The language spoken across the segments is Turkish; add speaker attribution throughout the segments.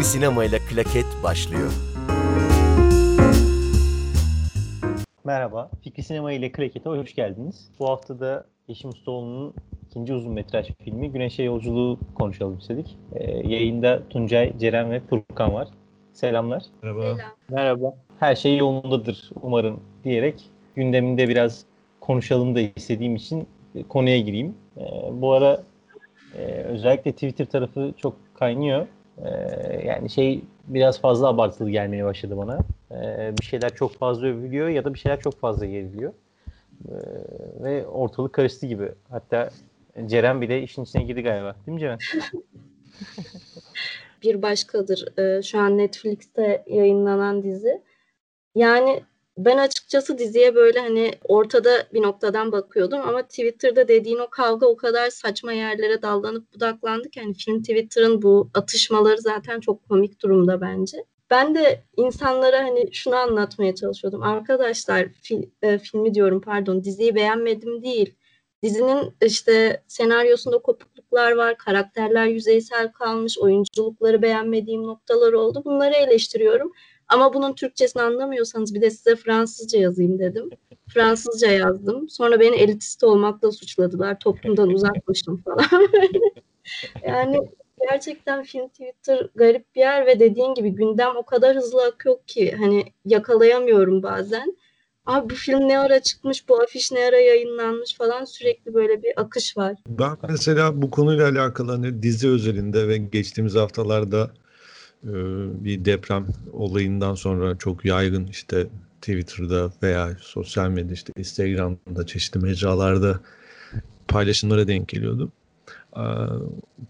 Speaker 1: Fikri Sinema ile Klaket başlıyor.
Speaker 2: Merhaba, Fikri Sinema ile Klaket'e hoş geldiniz. Bu hafta da Yeşim Ustaoğlu'nun ikinci uzun metraj filmi Güneşe Yolculuğu konuşalım istedik. Ee, yayında Tuncay, Ceren ve Furkan var. Selamlar.
Speaker 3: Merhaba.
Speaker 4: Selam.
Speaker 2: Merhaba. Her şey yolundadır umarım diyerek gündeminde biraz konuşalım da istediğim için konuya gireyim. Ee, bu ara e, özellikle Twitter tarafı çok kaynıyor. Ee, yani şey biraz fazla abartılı gelmeye başladı bana. Ee, bir şeyler çok fazla övülüyor ya da bir şeyler çok fazla yeriliyor. Ee, ve ortalık karıştı gibi. Hatta Ceren bile işin içine girdi galiba. Değil mi Ceren?
Speaker 4: Bir başkadır. Ee, şu an Netflix'te yayınlanan dizi. Yani ben açıkçası diziye böyle hani ortada bir noktadan bakıyordum ama Twitter'da dediğin o kavga o kadar saçma yerlere dallanıp budaklandı ki hani film Twitter'ın bu atışmaları zaten çok komik durumda bence. Ben de insanlara hani şunu anlatmaya çalışıyordum. Arkadaşlar fil, e, filmi diyorum pardon diziyi beğenmedim değil. Dizinin işte senaryosunda kopukluklar var, karakterler yüzeysel kalmış, oyunculukları beğenmediğim noktalar oldu. Bunları eleştiriyorum. Ama bunun Türkçesini anlamıyorsanız bir de size Fransızca yazayım dedim. Fransızca yazdım. Sonra beni elitist olmakla suçladılar. Toplumdan uzakmışım falan. yani gerçekten film Twitter garip bir yer ve dediğin gibi gündem o kadar hızlı akıyor ki hani yakalayamıyorum bazen. Abi bu film ne ara çıkmış, bu afiş ne ara yayınlanmış falan sürekli böyle bir akış var.
Speaker 3: Ben mesela bu konuyla alakalı hani dizi özelinde ve geçtiğimiz haftalarda bir deprem olayından sonra çok yaygın işte Twitter'da veya sosyal medyada işte Instagram'da çeşitli mecralarda paylaşımlara denk geliyordum. Ee,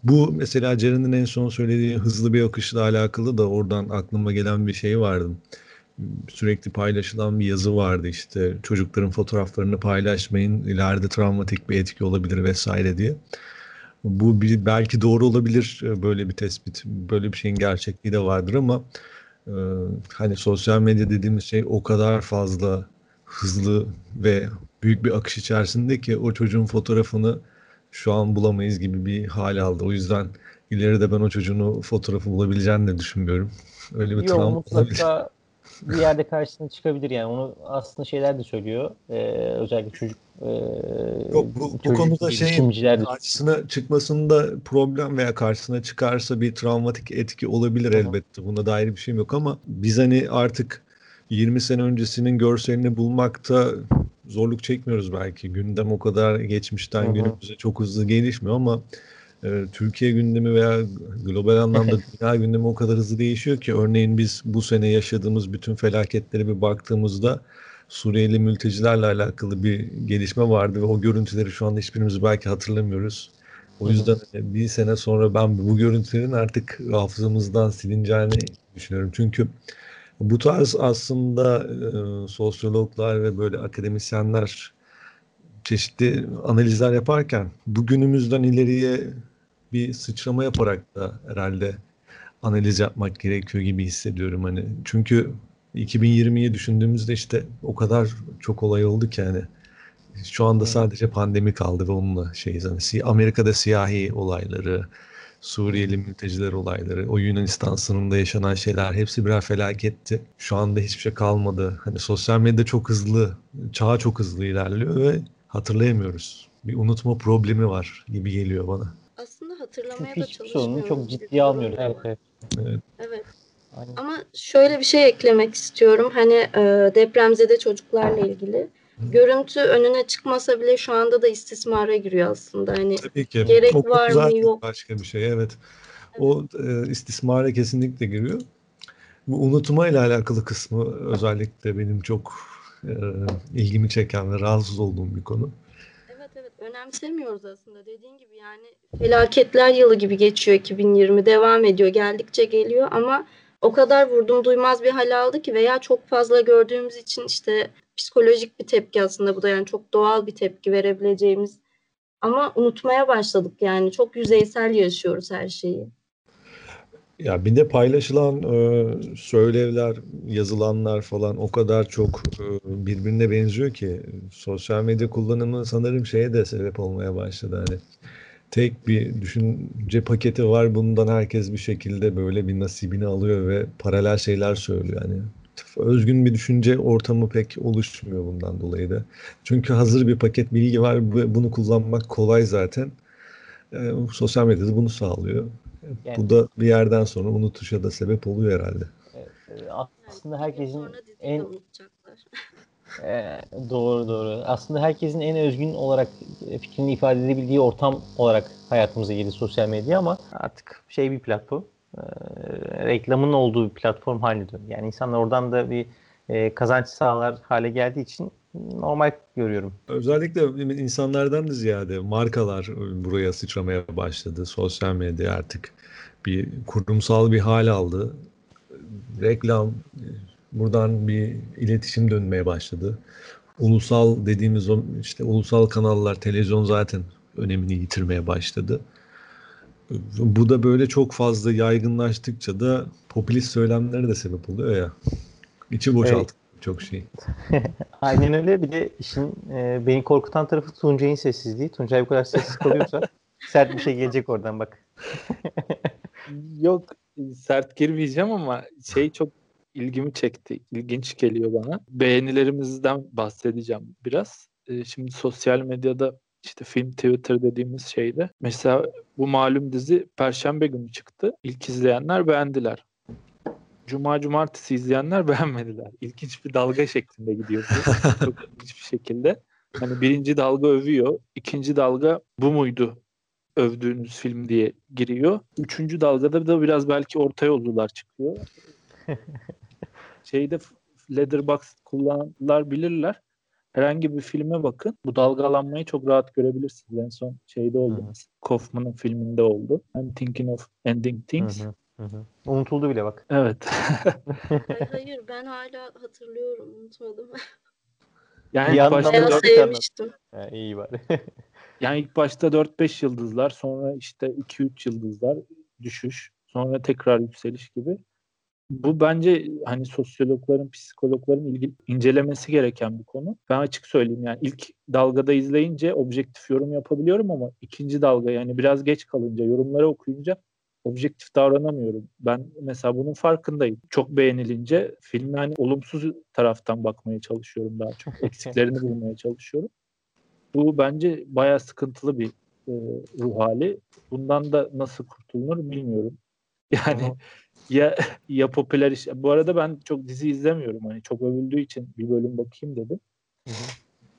Speaker 3: Bu mesela Ceren'in en son söylediği hızlı bir akışla alakalı da oradan aklıma gelen bir şey vardı. Sürekli paylaşılan bir yazı vardı işte çocukların fotoğraflarını paylaşmayın ileride travmatik bir etki olabilir vesaire diye. Bu bir, belki doğru olabilir e, böyle bir tespit. Böyle bir şeyin gerçekliği de vardır ama e, hani sosyal medya dediğimiz şey o kadar fazla hızlı ve büyük bir akış içerisinde ki o çocuğun fotoğrafını şu an bulamayız gibi bir hal aldı. O yüzden ileride ben o çocuğun o fotoğrafı bulabileceğini de düşünmüyorum. Öyle bir
Speaker 2: Yok
Speaker 3: travma olabilir.
Speaker 2: Bir yerde karşısına çıkabilir yani. Onu aslında şeyler de söylüyor. Ee, özellikle çocuk e,
Speaker 3: Yok bu, bu konuda şeyin karşısına çıkmasında problem veya karşısına çıkarsa bir travmatik etki olabilir
Speaker 2: Tamam.
Speaker 3: elbette. Buna dair bir şeyim yok ama biz hani artık 20 sene öncesinin görselini bulmakta zorluk çekmiyoruz belki. Gündem o kadar geçmişten
Speaker 2: Hı hı.
Speaker 3: günümüze çok hızlı gelişmiyor ama e, Türkiye gündemi veya global anlamda dünya gündemi o kadar hızlı değişiyor ki örneğin biz bu sene yaşadığımız bütün felaketlere bir baktığımızda Suriyeli mültecilerle alakalı bir gelişme vardı ve o görüntüleri şu anda hiçbirimiz belki hatırlamıyoruz. O yüzden hani bir sene sonra ben bu görüntülerin artık hafızamızdan silineceğini düşünüyorum. Çünkü bu tarz aslında e, sosyologlar ve böyle akademisyenler çeşitli analizler yaparken bugünümüzden ileriye bir sıçrama yaparak da herhalde analiz yapmak gerekiyor gibi hissediyorum hani. Çünkü 2020'yi düşündüğümüzde işte o kadar çok olay oldu ki hani şu anda sadece pandemi kaldı ve onunla şeyiz hani Amerika'da siyahi olayları, Suriyeli mülteciler olayları, o Yunanistan sınırında yaşanan şeyler hepsi birer felaketti. Şu anda hiçbir şey kalmadı. Hani sosyal medya çok hızlı, çağ çok hızlı ilerliyor ve hatırlayamıyoruz. Bir unutma problemi var gibi geliyor bana.
Speaker 4: Hatırlamaya
Speaker 2: çünkü
Speaker 4: da
Speaker 2: hiçbir sorunu
Speaker 4: çalışmıyoruz.
Speaker 2: çok ciddiye almıyoruz. Evet, evet.
Speaker 3: Evet.
Speaker 4: Evet.
Speaker 2: Aynen.
Speaker 4: Ama şöyle bir şey eklemek istiyorum. Hani e, depremzede çocuklarla ilgili. Görüntü önüne çıkmasa bile şu anda da istismara giriyor aslında. Hani
Speaker 3: Tabii ki.
Speaker 4: Gerek
Speaker 3: O
Speaker 4: var mı, yok.
Speaker 3: başka bir şey. Evet. O e, istismara kesinlikle giriyor. Bu unutma ile alakalı kısmı özellikle benim çok e, ilgimi çeken ve rahatsız olduğum bir konu.
Speaker 4: Önemsemiyoruz aslında. Dediğin gibi yani felaketler yılı gibi geçiyor 2020. Devam ediyor. Geldikçe geliyor ama o kadar vurdum duymaz bir hal aldı ki veya çok fazla gördüğümüz için işte psikolojik bir tepki aslında bu da yani çok doğal bir tepki verebileceğimiz ama unutmaya başladık yani çok yüzeysel yaşıyoruz her şeyi.
Speaker 3: Ya bir de paylaşılan e, söylevler, yazılanlar falan o kadar çok e, birbirine benziyor ki sosyal medya kullanımı sanırım şeye de sebep olmaya başladı. Hani tek bir düşünce paketi var. Bundan herkes bir şekilde böyle bir nasibini alıyor ve paralel şeyler söylüyor. Yani özgün bir düşünce ortamı pek oluşmuyor bundan dolayı da. Çünkü hazır bir paket bilgi var ve bunu kullanmak kolay zaten. E, sosyal medyada bunu sağlıyor. Yani, Bu da bir yerden sonra unutuşa da sebep oluyor herhalde.
Speaker 2: Evet, aslında herkesin en e, doğru doğru. Aslında herkesin en özgün olarak fikrini ifade edebildiği ortam olarak hayatımıza girdi sosyal medya ama artık şey bir platform. E, reklamın olduğu bir platform haline döndü. Yani insanlar oradan da bir e, kazanç sağlar hale geldiği için normal görüyorum.
Speaker 3: Özellikle insanlardan da ziyade markalar buraya sıçramaya başladı. Sosyal medya artık bir kurumsal bir hal aldı. Reklam buradan bir iletişim dönmeye başladı. Ulusal dediğimiz o işte ulusal kanallar, televizyon zaten önemini yitirmeye başladı. Bu da böyle çok fazla yaygınlaştıkça da popülist söylemlere de sebep oluyor ya. İçi boşalt evet. çok şey.
Speaker 2: Aynen öyle. Bir de işin e, beni korkutan tarafı Tuncay'ın sessizliği. Tuncay bu kadar sessiz kalıyorsa sert bir şey gelecek oradan bak.
Speaker 5: Yok sert girmeyeceğim ama şey çok ilgimi çekti. İlginç geliyor bana. Beğenilerimizden bahsedeceğim biraz. E, şimdi sosyal medyada işte film Twitter dediğimiz şeyde. Mesela bu malum dizi Perşembe günü çıktı. İlk izleyenler beğendiler. Cuma cumartesi izleyenler beğenmediler. İlginç bir dalga şeklinde gidiyor. Çok ilginç bir şekilde. Hani birinci dalga övüyor. ikinci dalga bu muydu övdüğünüz film diye giriyor. Üçüncü dalgada da biraz belki orta yolcular çıkıyor. Şeyde Letterboxd kullananlar bilirler herhangi bir filme bakın. Bu dalgalanmayı çok rahat görebilirsiniz. En son şeyde oldu. Hı. Kaufman'ın filminde oldu. I'm thinking of ending things. Hı
Speaker 2: hı. Hı Unutuldu bile bak.
Speaker 5: Evet.
Speaker 4: hayır, ben hala hatırlıyorum. Unutmadım.
Speaker 5: Yani ilk başta
Speaker 4: 4... sevmiştim.
Speaker 2: Ha, iyi bari.
Speaker 5: yani ilk başta 4-5 yıldızlar sonra işte 2-3 yıldızlar düşüş sonra tekrar yükseliş gibi bu bence hani sosyologların, psikologların ilgi, incelemesi gereken bir konu. Ben açık söyleyeyim yani ilk dalgada izleyince objektif yorum yapabiliyorum ama ikinci dalga yani biraz geç kalınca, yorumları okuyunca objektif davranamıyorum. Ben mesela bunun farkındayım. Çok beğenilince filme hani olumsuz taraftan bakmaya çalışıyorum daha çok. Eksiklerini bulmaya çalışıyorum. Bu bence bayağı sıkıntılı bir e, ruh hali. Bundan da nasıl kurtulunur bilmiyorum. Yani ya ya popüler iş. Bu arada ben çok dizi izlemiyorum. Hani çok övüldüğü için bir bölüm bakayım dedim. Hı hı.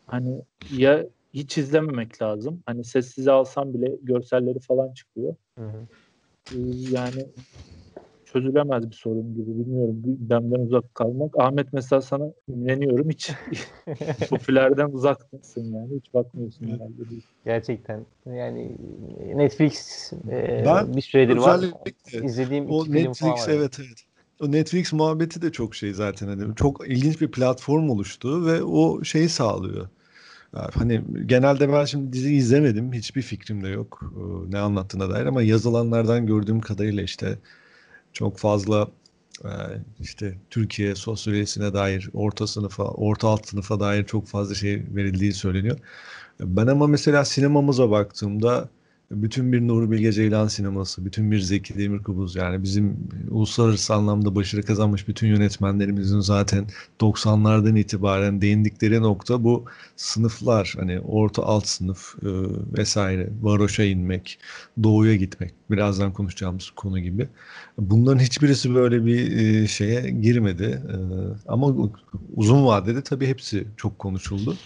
Speaker 5: Hani ya hiç izlememek lazım. Hani sessize alsam bile görselleri falan çıkıyor. Hı hı. Yani çözülemez bir sorun gibi bilmiyorum. Benden uzak kalmak. Ahmet mesela sana imreniyorum hiç popülerden uzak mısın yani hiç bakmıyorsun herhalde. Değil.
Speaker 2: Gerçekten yani Netflix e, ben bir süredir var. İzlediğim
Speaker 3: o iki Netflix film falan var. evet evet. O Netflix muhabbeti de çok şey zaten hani çok ilginç bir platform oluştu ve o şeyi sağlıyor. Hani genelde ben şimdi dizi izlemedim. Hiçbir fikrim de yok ne anlattığına dair ama yazılanlardan gördüğüm kadarıyla işte çok fazla e, işte Türkiye sosyolojisine dair orta sınıfa, orta alt sınıfa dair çok fazla şey verildiği söyleniyor. Ben ama mesela sinemamıza baktığımda bütün bir Nuri Bilge Ceylan sineması, bütün bir Zeki Demirkubuz yani bizim uluslararası anlamda başarı kazanmış bütün yönetmenlerimizin zaten 90'lardan itibaren değindikleri nokta bu sınıflar hani orta alt sınıf e, vesaire varoşa inmek, doğuya gitmek birazdan konuşacağımız konu gibi. Bunların hiçbirisi böyle bir e, şeye girmedi e, ama uzun vadede tabii hepsi çok konuşuldu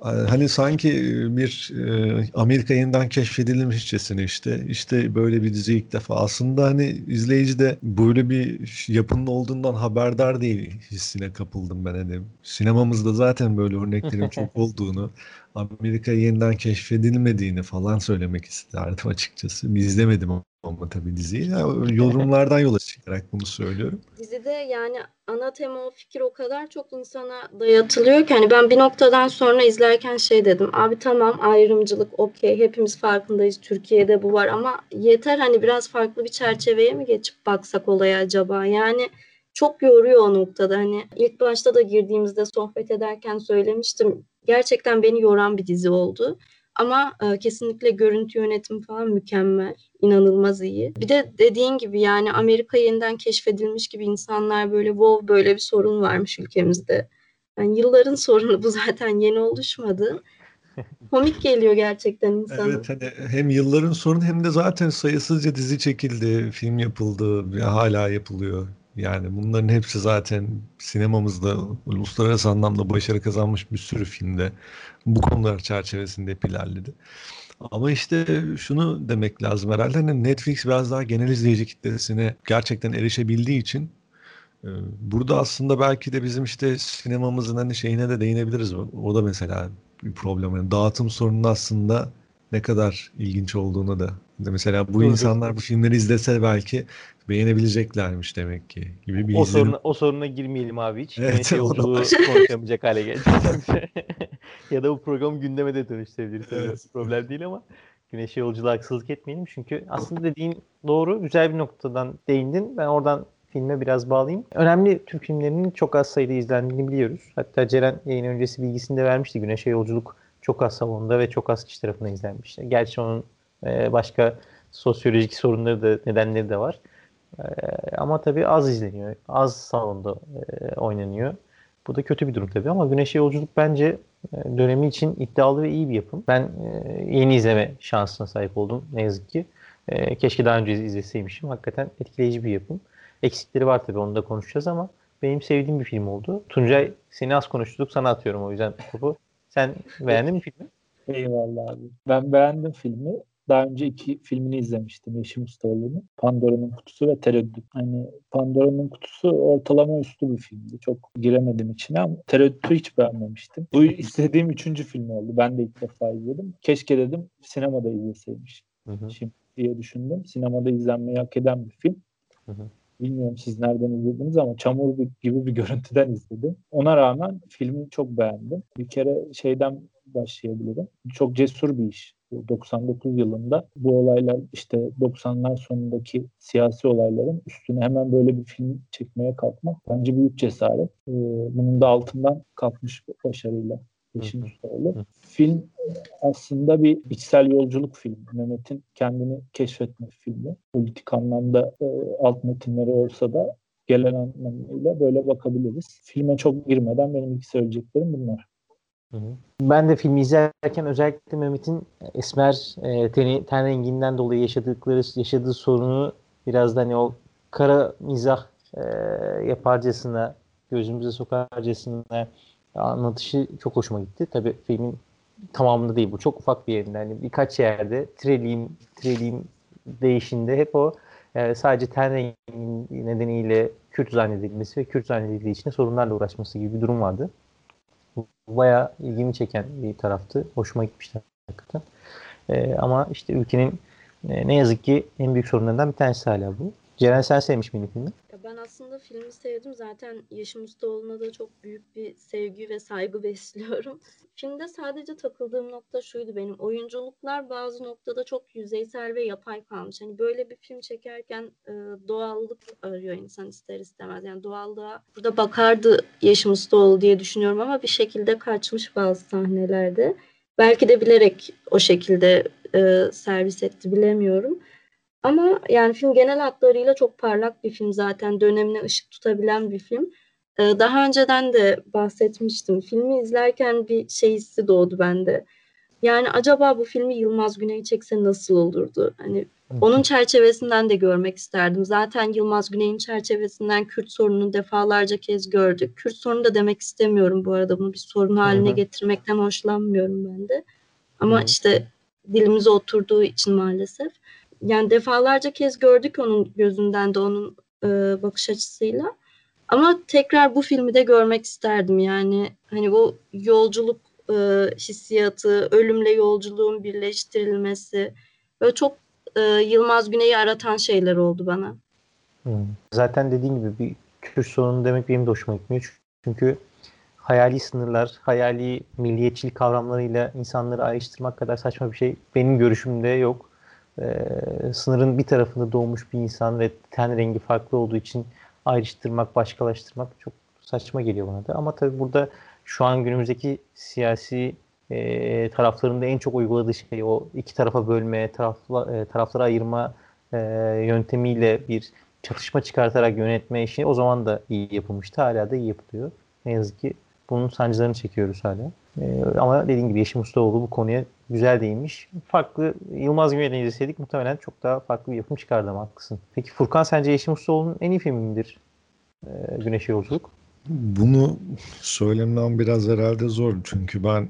Speaker 3: hani sanki bir e, Amerika yeniden keşfedilmişçesine işte işte böyle bir dizi ilk defa. Aslında hani izleyici de böyle bir yapının olduğundan haberdar değil hissine kapıldım ben. Hani sinemamızda zaten böyle örneklerin çok olduğunu Amerika yeniden keşfedilmediğini falan söylemek isterdim açıkçası. İzlemedim ama tabii diziyi. Yani yorumlardan yola çıkarak bunu söylüyorum.
Speaker 4: Dizide yani ana tema o fikir o kadar çok insana dayatılıyor ki hani ben bir noktadan sonra izlerken şey dedim. Abi tamam ayrımcılık okey hepimiz farkındayız Türkiye'de bu var ama yeter hani biraz farklı bir çerçeveye mi geçip baksak olaya acaba? Yani çok yoruyor o noktada. Hani ilk başta da girdiğimizde sohbet ederken söylemiştim. Gerçekten beni yoran bir dizi oldu. Ama e, kesinlikle görüntü yönetimi falan mükemmel. inanılmaz iyi. Bir de dediğin gibi yani Amerika yeniden keşfedilmiş gibi insanlar böyle wow böyle bir sorun varmış ülkemizde. Yani yılların sorunu bu zaten yeni oluşmadı. Komik geliyor gerçekten insana.
Speaker 3: Evet hani hem yılların sorunu hem de zaten sayısızca dizi çekildi, film yapıldı ve hala yapılıyor. Yani bunların hepsi zaten sinemamızda uluslararası anlamda başarı kazanmış bir sürü filmde bu konular çerçevesinde hep ilerledi. Ama işte şunu demek lazım herhalde hani Netflix biraz daha genel izleyici kitlesine gerçekten erişebildiği için e, burada aslında belki de bizim işte sinemamızın hani şeyine de değinebiliriz. O da mesela bir problem. Yani dağıtım sorunu aslında ne kadar ilginç olduğunu da. Mesela bu Doğru. insanlar bu filmleri izlese belki beğenebileceklermiş demek ki gibi bir
Speaker 2: o izlenim. soruna, o soruna girmeyelim abi hiç. Evet, yolculuğu konuşamayacak hale gelecek. ya da bu program gündeme de dönüştürebiliriz. Evet. Problem değil ama güneşe yolculuğa haksızlık etmeyelim. Çünkü aslında dediğin doğru. Güzel bir noktadan değindin. Ben oradan filme biraz bağlayayım. Önemli Türk filmlerinin çok az sayıda izlendiğini biliyoruz. Hatta Ceren yayın öncesi bilgisini de vermişti. Güneşe Yolculuk çok az salonda ve çok az kişi tarafından izlenmişti. Gerçi onun e, başka sosyolojik sorunları da nedenleri de var. E, ama tabii az izleniyor. Az salonda e, oynanıyor. Bu da kötü bir durum tabii ama Güneşe Yolculuk bence dönemi için iddialı ve iyi bir yapım. Ben yeni izleme şansına sahip oldum ne yazık ki. Keşke daha önce izleseymişim. Hakikaten etkileyici bir yapım. Eksikleri var tabii onu da konuşacağız ama benim sevdiğim bir film oldu. Tuncay seni az konuştuk sana atıyorum o yüzden topu. Sen beğendin mi filmi?
Speaker 5: Eyvallah abi. Ben beğendim filmi. Daha önce iki filmini izlemiştim Yeşim Ustaoğlu'nun. Pandora'nın Kutusu ve Tereddüt. Hani Pandora'nın Kutusu ortalama üstü bir filmdi. Çok giremedim içine ama Tereddüt'ü hiç beğenmemiştim. Bu istediğim üçüncü film oldu. Ben de ilk defa izledim. Keşke dedim sinemada izleseymiş. Hı hı. Şimdi diye düşündüm. Sinemada izlenmeyi hak eden bir film. Hı hı. Bilmiyorum siz nereden izlediniz ama çamur gibi bir görüntüden izledim. Ona rağmen filmi çok beğendim. Bir kere şeyden başlayabilirim. Çok cesur bir iş. 99 yılında bu olaylar işte 90'lar sonundaki siyasi olayların üstüne hemen böyle bir film çekmeye kalkmak bence büyük cesaret. Ee, bunun da altından kalkmış başarıyla Yeşim Ustaoğlu. Film aslında bir içsel yolculuk filmi. Mehmet'in kendini keşfetme filmi. Politik anlamda e, alt metinleri olsa da gelen anlamıyla böyle bakabiliriz. Filme çok girmeden benim ilk söyleyeceklerim bunlar.
Speaker 2: Ben de filmi izlerken özellikle Mehmet'in esmer e, teni, ten renginden dolayı yaşadıkları yaşadığı sorunu biraz da hani o kara mizah e, yaparcasına gözümüze sokarcasına anlatışı çok hoşuma gitti. Tabii filmin tamamında değil bu. Çok ufak bir yerinde. Hani birkaç yerde treliğim, treliğim değişinde hep o e, sadece ten rengi nedeniyle Kürt zannedilmesi ve Kürt zannedildiği için sorunlarla uğraşması gibi bir durum vardı. Bayağı ilgimi çeken bir taraftı. Hoşuma gitmişti hakikaten. E, ama işte ülkenin e, ne yazık ki en büyük sorunlarından bir tanesi hala bu. Ceren sen sevmiş miydin filmi?
Speaker 4: Ben aslında filmi sevdim. Zaten Yaşım Ustaoğlu'na da çok büyük bir sevgi ve saygı besliyorum. Filmde sadece takıldığım nokta şuydu benim. Oyunculuklar bazı noktada çok yüzeysel ve yapay kalmış. Hani böyle bir film çekerken e, doğallık arıyor insan ister istemez. Yani doğallığa burada bakardı Yaşım Ustaoğlu diye düşünüyorum ama bir şekilde kaçmış bazı sahnelerde. Belki de bilerek o şekilde e, servis etti bilemiyorum. Ama yani film genel hatlarıyla çok parlak bir film zaten. Dönemine ışık tutabilen bir film. Ee, daha önceden de bahsetmiştim. Filmi izlerken bir şey hissi doğdu bende. Yani acaba bu filmi Yılmaz Güney çekse nasıl olurdu? Hani onun çerçevesinden de görmek isterdim. Zaten Yılmaz Güney'in çerçevesinden Kürt sorununu defalarca kez gördük. Kürt sorunu da demek istemiyorum bu arada. Bunu bir sorun haline getirmekten hoşlanmıyorum ben de. Ama işte dilimize oturduğu için maalesef yani defalarca kez gördük onun gözünden de onun e, bakış açısıyla. Ama tekrar bu filmi de görmek isterdim yani hani bu yolculuk e, hissiyatı, ölümle yolculuğun birleştirilmesi böyle çok e, Yılmaz Güney'i aratan şeyler oldu bana.
Speaker 2: Hmm. Zaten dediğim gibi bir Kürt sorunu demek benim de hoşuma gitmiyor. Çünkü hayali sınırlar, hayali milliyetçilik kavramlarıyla insanları ayrıştırmak kadar saçma bir şey benim görüşümde yok e, sınırın bir tarafında doğmuş bir insan ve ten rengi farklı olduğu için ayrıştırmak, başkalaştırmak çok saçma geliyor bana da. Ama tabii burada şu an günümüzdeki siyasi e, taraflarında en çok uyguladığı şey o iki tarafa bölme, tarafla, e, taraflara ayırma e, yöntemiyle bir çatışma çıkartarak yönetme işi o zaman da iyi yapılmıştı. Hala da iyi yapılıyor. Ne yazık ki bunun sancılarını çekiyoruz hala. E, ama dediğim gibi Yeşim Ustaoğlu bu konuya güzel değinmiş. Farklı Yılmaz Güney'den izleseydik muhtemelen çok daha farklı bir yapım çıkardı ama haklısın. Peki Furkan sence Yeşim Ustaoğlu'nun en iyi filmi midir? E, Güneşe Yolculuk.
Speaker 3: Bunu söylemem biraz herhalde zor. Çünkü ben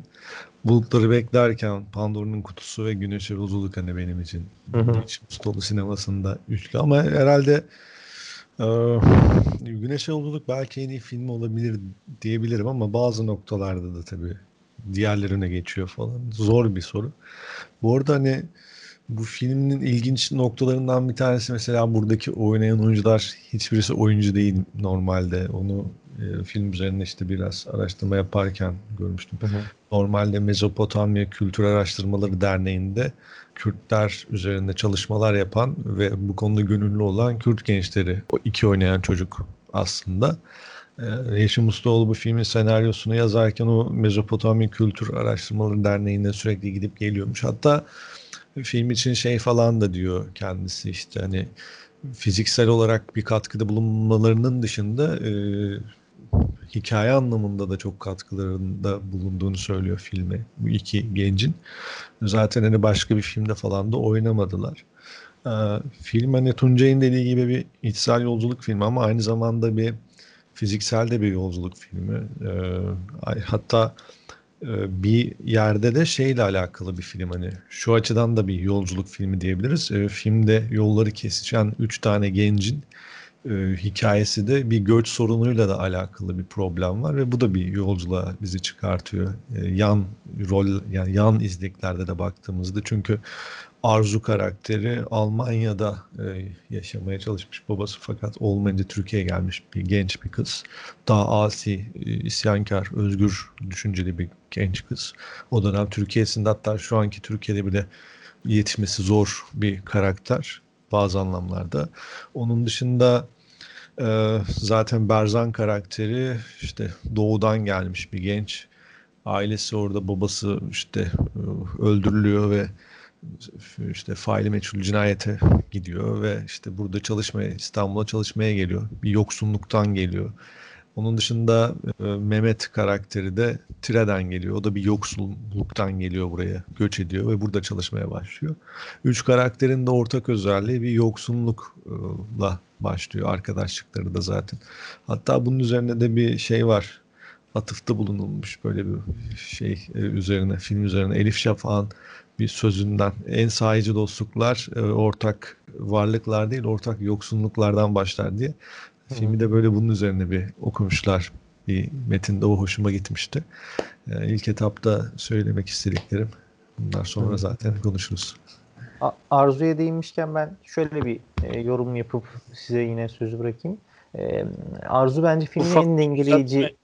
Speaker 3: bulutları beklerken Pandora'nın kutusu ve Güneşe Yolculuk hani benim için
Speaker 2: Hı hı.
Speaker 3: Hiç Ustaoğlu sinemasında üçlü ama herhalde e, Güneşe Yolculuk belki en iyi film olabilir diyebilirim ama bazı noktalarda da tabii diğerlerine geçiyor falan. Zor bir soru. Bu arada hani bu filmin ilginç noktalarından bir tanesi mesela buradaki oynayan oyuncular hiçbirisi oyuncu değil normalde. Onu e, film üzerine işte biraz araştırma yaparken görmüştüm.
Speaker 2: Hı hı.
Speaker 3: Normalde Mezopotamya Kültür Araştırmaları Derneği'nde Kürtler üzerinde çalışmalar yapan ve bu konuda gönüllü olan Kürt gençleri o iki oynayan çocuk aslında. Ee, Yeşim Ustaoğlu bu filmin senaryosunu yazarken o Mezopotamya Kültür Araştırmaları Derneği'ne sürekli gidip geliyormuş. Hatta film için şey falan da diyor kendisi işte hani fiziksel olarak bir katkıda bulunmalarının dışında e, hikaye anlamında da çok katkılarında bulunduğunu söylüyor filme bu iki gencin. Zaten hani başka bir filmde falan da oynamadılar. Ee, film hani Tuncay'ın dediği gibi bir içsel yolculuk filmi ama aynı zamanda bir fiziksel de bir yolculuk filmi. Ee, hatta e, bir yerde de şeyle alakalı bir film hani şu açıdan da bir yolculuk filmi diyebiliriz. E, filmde yolları kesişen üç tane gencin e, hikayesi de bir göç sorunuyla da alakalı bir problem var ve bu da bir yolculuğa bizi çıkartıyor. E, yan rol yani yan izleklerde de baktığımızda çünkü Arzu karakteri Almanya'da e, yaşamaya çalışmış babası fakat olmayınca Türkiye'ye gelmiş bir genç bir kız. Daha asi, e, isyankar, özgür düşünceli bir genç kız. O dönem Türkiye'sinde hatta şu anki Türkiye'de bile yetişmesi zor bir karakter bazı anlamlarda. Onun dışında e, zaten Berzan karakteri işte doğudan gelmiş bir genç. Ailesi orada babası işte e, öldürülüyor ve işte faili meçhul cinayete gidiyor ve işte burada çalışmaya İstanbul'a çalışmaya geliyor. Bir yoksunluktan geliyor. Onun dışında e, Mehmet karakteri de Tire'den geliyor. O da bir yoksulluktan geliyor buraya. Göç ediyor ve burada çalışmaya başlıyor. Üç karakterin de ortak özelliği bir yoksullukla başlıyor. Arkadaşlıkları da zaten. Hatta bunun üzerine de bir şey var. Atıfta bulunulmuş böyle bir şey e, üzerine, film üzerine. Elif Şafak'ın bir sözünden en sahici dostluklar e, ortak varlıklar değil ortak yoksunluklardan başlar diye. Filmi de böyle bunun üzerine bir okumuşlar. Bir metinde o hoşuma gitmişti. E, ilk etapta söylemek istediklerim. Bunlar sonra Hı. zaten konuşuruz.
Speaker 2: Arzu'ya değinmişken ben şöyle bir e, yorum yapıp size yine sözü bırakayım. E, Arzu bence filmin Ufak en dengeleyici.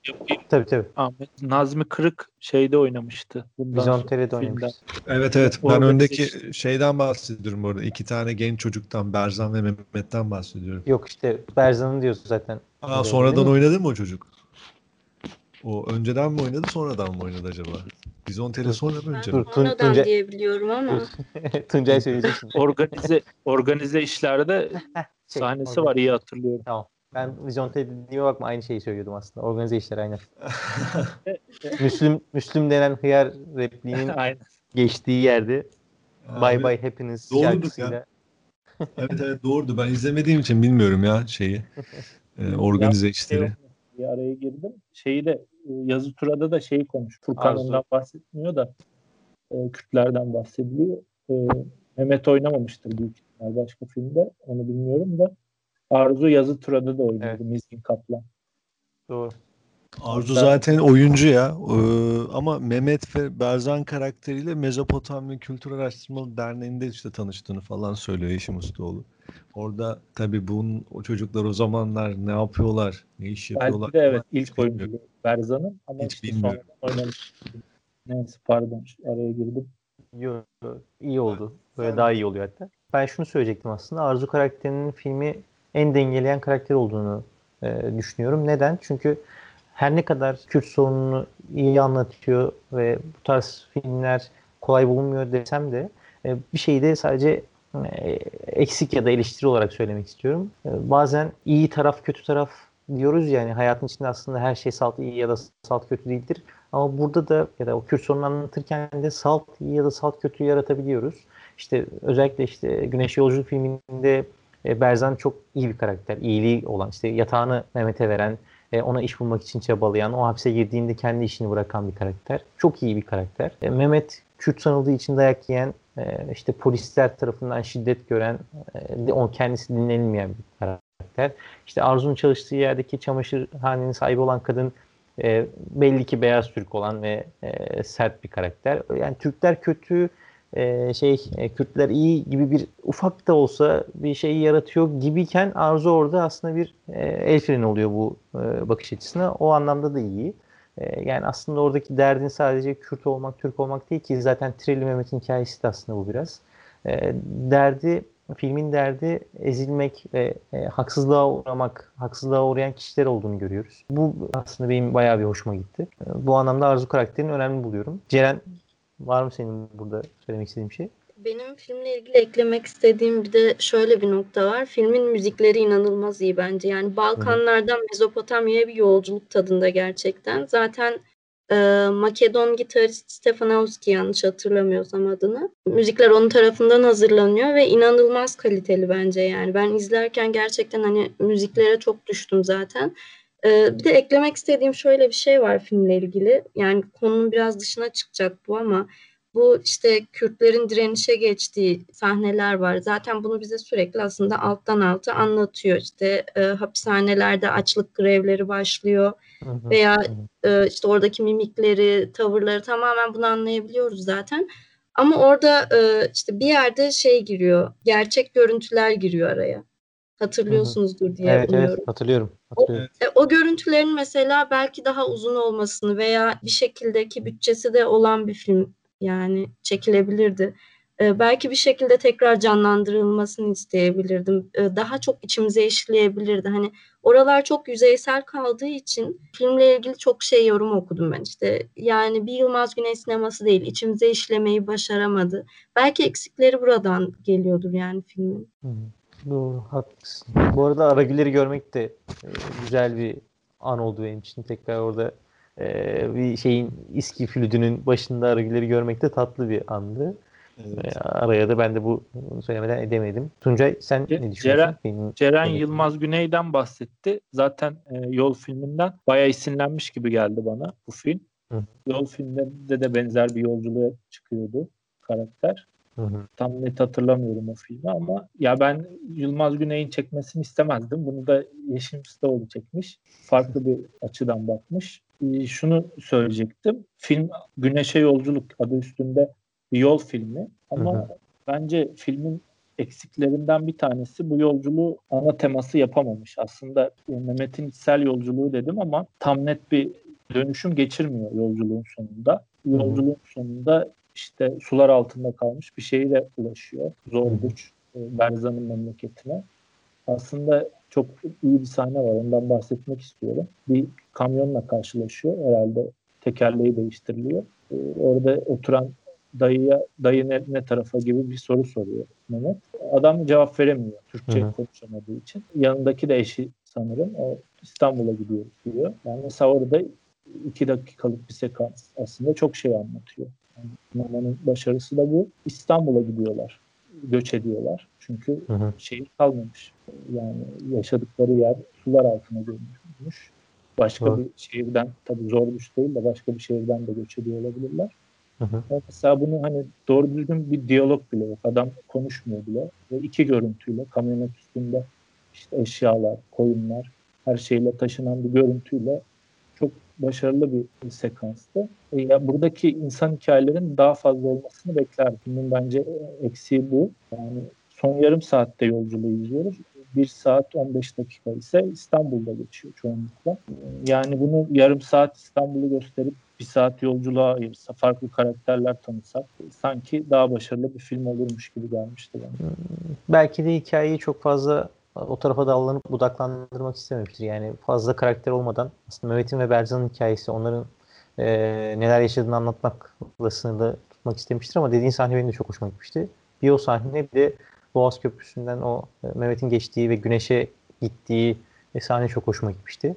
Speaker 2: Tabii tabii.
Speaker 5: Ahmet Nazmi Kırık şeyde oynamıştı.
Speaker 2: Vizontere'de oynamıştı.
Speaker 3: Evet evet. Ben Orada öndeki işte... şeyden bahsediyorum orada. İki tane genç çocuktan Berzan ve Mehmet'ten bahsediyorum.
Speaker 2: Yok işte Berzan'ın diyorsun zaten.
Speaker 3: Aa, sonradan oynadı mı o çocuk? O önceden mi oynadı sonradan mı oynadı acaba? Bizontere sonra mı önce
Speaker 4: mi? Sonradan Tunca... diyebiliyorum ama.
Speaker 2: Tuncay söyleyeceksin.
Speaker 5: organize organize işlerde şey, sahnesi organize. var iyi hatırlıyorum.
Speaker 2: Tamam. Ben Vizonte dediğime bakma aynı şeyi söylüyordum aslında. Organize işler aynen. Müslüm, Müslüm denen hıyar repliğinin geçtiği yerde Bye Bye Happiness şarkısıyla. Ya.
Speaker 3: evet evet doğrudu. Ben izlemediğim için bilmiyorum ya şeyi. E, organize ya, işleri. Şey,
Speaker 5: bir araya girdim. Şeyi de e, yazı turada da şeyi konuş. Furkan ondan bahsetmiyor da e, Kürtlerden bahsediliyor. E, Mehmet oynamamıştır büyük ihtimal başka filmde. Onu bilmiyorum da Arzu yazı turada da oynuyordu evet. Mizgin Kaplan.
Speaker 2: Doğru.
Speaker 3: Arzu zaten oyuncu ya. Ee, ama Mehmet ve Berzan karakteriyle Mezopotamya Kültür Araştırmalı Derneği'nde işte tanıştığını falan söylüyor Yeşim Ustaoğlu. Orada tabii bunun o çocuklar o zamanlar ne yapıyorlar, ne iş yapıyorlar.
Speaker 5: Belki de evet ilk oyuncu Berzan'ın ama Hiç işte bilmiyorum. oynamış. Neyse pardon araya girdim.
Speaker 2: Yok iyi oldu. Böyle daha iyi oluyor hatta. Ben şunu söyleyecektim aslında. Arzu karakterinin filmi en dengeleyen karakter olduğunu e, düşünüyorum. Neden? Çünkü her ne kadar Kürt sorununu iyi anlatıyor ve bu tarz filmler kolay bulunmuyor desem de e, bir şeyi de sadece e, eksik ya da eleştiri olarak söylemek istiyorum. E, bazen iyi taraf kötü taraf diyoruz yani hayatın içinde aslında her şey salt iyi ya da salt kötü değildir. Ama burada da ya da o Kürt sorununu anlatırken de salt iyi ya da salt kötü yaratabiliyoruz. İşte özellikle işte Güneş Yolculuk filminde Berzan çok iyi bir karakter. İyiliği olan işte yatağını Mehmet'e veren, ona iş bulmak için çabalayan, o hapse girdiğinde kendi işini bırakan bir karakter. Çok iyi bir karakter. Mehmet Kürt sanıldığı için dayak yiyen, işte polisler tarafından şiddet gören, o kendisi dinlenilmeyen bir karakter. İşte Arzu'nun çalıştığı yerdeki çamaşırhanenin sahibi olan kadın belli ki beyaz Türk olan ve sert bir karakter. Yani Türkler kötü, şey Kürtler iyi gibi bir ufak da olsa bir şeyi yaratıyor gibiyken Arzu orada aslında bir el freni oluyor bu bakış açısına. O anlamda da iyi. Ee, yani aslında oradaki derdin sadece Kürt olmak, Türk olmak değil ki zaten Trelli Mehmet'in hikayesi de aslında bu biraz. Ee, derdi, filmin derdi ezilmek ve e, haksızlığa uğramak, haksızlığa uğrayan kişiler olduğunu görüyoruz. Bu aslında benim bayağı bir hoşuma gitti. Ee, bu anlamda Arzu karakterini önemli buluyorum. Ceren var mı senin burada söylemek istediğin bir şey?
Speaker 4: Benim filmle ilgili eklemek istediğim bir de şöyle bir nokta var. Filmin müzikleri inanılmaz iyi bence. Yani Balkanlardan Mezopotamya'ya bir yolculuk tadında gerçekten. Zaten e, Makedon gitarist Stefanovski yanlış hatırlamıyorsam adını. Müzikler onun tarafından hazırlanıyor ve inanılmaz kaliteli bence yani. Ben izlerken gerçekten hani müziklere çok düştüm zaten. E, bir de eklemek istediğim şöyle bir şey var filmle ilgili. Yani konunun biraz dışına çıkacak bu ama bu işte Kürtlerin direnişe geçtiği sahneler var. Zaten bunu bize sürekli aslında alttan alta anlatıyor. İşte e, hapishanelerde açlık grevleri başlıyor veya e, işte oradaki mimikleri, tavırları tamamen bunu anlayabiliyoruz zaten. Ama orada e, işte bir yerde şey giriyor, gerçek görüntüler giriyor araya. Hatırlıyorsunuzdur diye
Speaker 2: evet,
Speaker 4: umuyorum.
Speaker 2: Evet, hatırlıyorum. hatırlıyorum.
Speaker 4: O, o görüntülerin mesela belki daha uzun olmasını veya bir şekildeki bütçesi de olan bir film yani çekilebilirdi. Ee, belki bir şekilde tekrar canlandırılmasını isteyebilirdim. Ee, daha çok içimize işleyebilirdi. Hani oralar çok yüzeysel kaldığı için filmle ilgili çok şey yorum okudum ben işte. Yani bir Yılmaz Güney sineması değil. içimize işlemeyi başaramadı. Belki eksikleri buradan geliyordur yani filmin.
Speaker 2: Hı hı. Doğru, haklısın. Bu arada Aragüler'i görmek de e, güzel bir an oldu benim için. Tekrar orada e, bir şeyin İSKİ flütünün başında Aragüler'i görmek de tatlı bir andı. Evet. E, araya da ben de bu söylemeden edemedim. Tuncay sen Ce- ne düşünüyorsun?
Speaker 5: Ceren, Benim, Ceren Yılmaz Güney'den bahsetti. Zaten e, Yol filminden bayağı isimlenmiş gibi geldi bana bu film. Hı. Yol filminde de benzer bir yolculuğa çıkıyordu karakter. Hı hı. Tam net hatırlamıyorum o filmi ama ya ben Yılmaz Güney'in çekmesini istemezdim. Bunu da Yeşim Ustaoğlu çekmiş. Farklı bir açıdan bakmış. Ee, şunu söyleyecektim. Film Güneşe Yolculuk adı üstünde bir yol filmi ama hı hı. bence filmin eksiklerinden bir tanesi bu yolculuğu ana teması yapamamış. Aslında e, Mehmet'in içsel yolculuğu dedim ama tam net bir dönüşüm geçirmiyor yolculuğun sonunda. Yolculuğun sonunda işte sular altında kalmış bir şehire ulaşıyor. Zor güç e, Berzan'ın memleketine. Aslında çok iyi bir sahne var. Ondan bahsetmek istiyorum. Bir kamyonla karşılaşıyor. Herhalde tekerleği değiştiriliyor. E, orada oturan dayıya dayı ne, ne tarafa gibi bir soru soruyor Mehmet. Adam cevap veremiyor. Türkçe Hı-hı. konuşamadığı için. Yanındaki de eşi sanırım. O İstanbul'a gidiyor diyor. Yani mesela orada iki dakikalık bir sekans aslında çok şey anlatıyor. Mamanın başarısı da bu. İstanbul'a gidiyorlar. Göç ediyorlar. Çünkü hı hı. şehir kalmamış. Yani yaşadıkları yer sular altına gömülmüş. Başka hı. bir şehirden tabii zor güç değil de başka bir şehirden de göç ediyor olabilirler. Hı hı. Mesela bunu hani doğru düzgün bir diyalog bile yok. Adam konuşmuyor bile. Ve iki görüntüyle kamyonet üstünde işte eşyalar, koyunlar her şeyle taşınan bir görüntüyle başarılı bir sekanstı. E, ya buradaki insan hikayelerin daha fazla olmasını beklerdim. Bunun bence eksiği bu. Yani son yarım saatte yolculuğu izliyoruz. 1 saat 15 dakika ise İstanbul'da geçiyor çoğunlukla. Yani bunu yarım saat İstanbul'u gösterip bir saat yolculuğa ayırsa, farklı karakterler tanısak sanki daha başarılı bir film olurmuş gibi gelmişti bana.
Speaker 2: Belki de hikayeyi çok fazla o tarafa dallanıp budaklandırmak istememiştir. Yani fazla karakter olmadan aslında Mehmet'in ve Berzan'ın hikayesi onların e, neler yaşadığını anlatmakla sınırlı tutmak istemiştir ama dediğin sahne benim de çok hoşuma gitmişti. Bir o sahne bir de Boğaz Köprüsü'nden o e, Mehmet'in geçtiği ve güneşe gittiği sahne çok hoşuma gitmişti.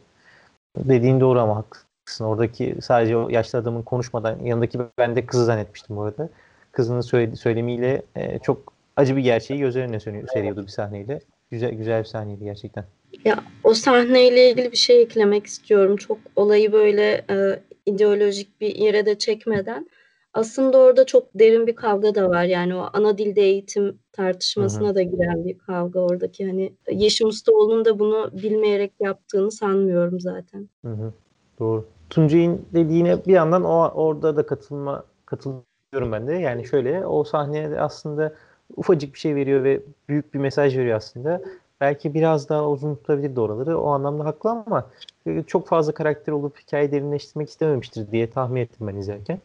Speaker 2: Dediğin doğru ama haklısın. Oradaki sadece o yaşlı adamın konuşmadan yanındaki ben de kızı zannetmiştim bu arada. Kızının söyledi, söylemiyle e, çok acı bir gerçeği göz önüne seriyordu bir sahneyle. Güzel güzel bir sahneydi gerçekten.
Speaker 4: Ya o sahneyle ilgili bir şey eklemek istiyorum. Çok olayı böyle e, ideolojik bir yere de çekmeden aslında orada çok derin bir kavga da var. Yani o ana dilde eğitim tartışmasına Hı-hı. da giren bir kavga oradaki. Hani Yeşim Ustaoğlu'nun da bunu bilmeyerek yaptığını sanmıyorum zaten.
Speaker 2: Hı-hı. Doğru. Tuncay'ın dediğine bir yandan o orada da katılma katılıyorum ben de. Yani şöyle o sahneye aslında ufacık bir şey veriyor ve büyük bir mesaj veriyor aslında. Belki biraz daha uzun tutabilirdi oraları. O anlamda haklı ama e, çok fazla karakter olup hikayeyi derinleştirmek istememiştir diye tahmin ettim ben izlerken.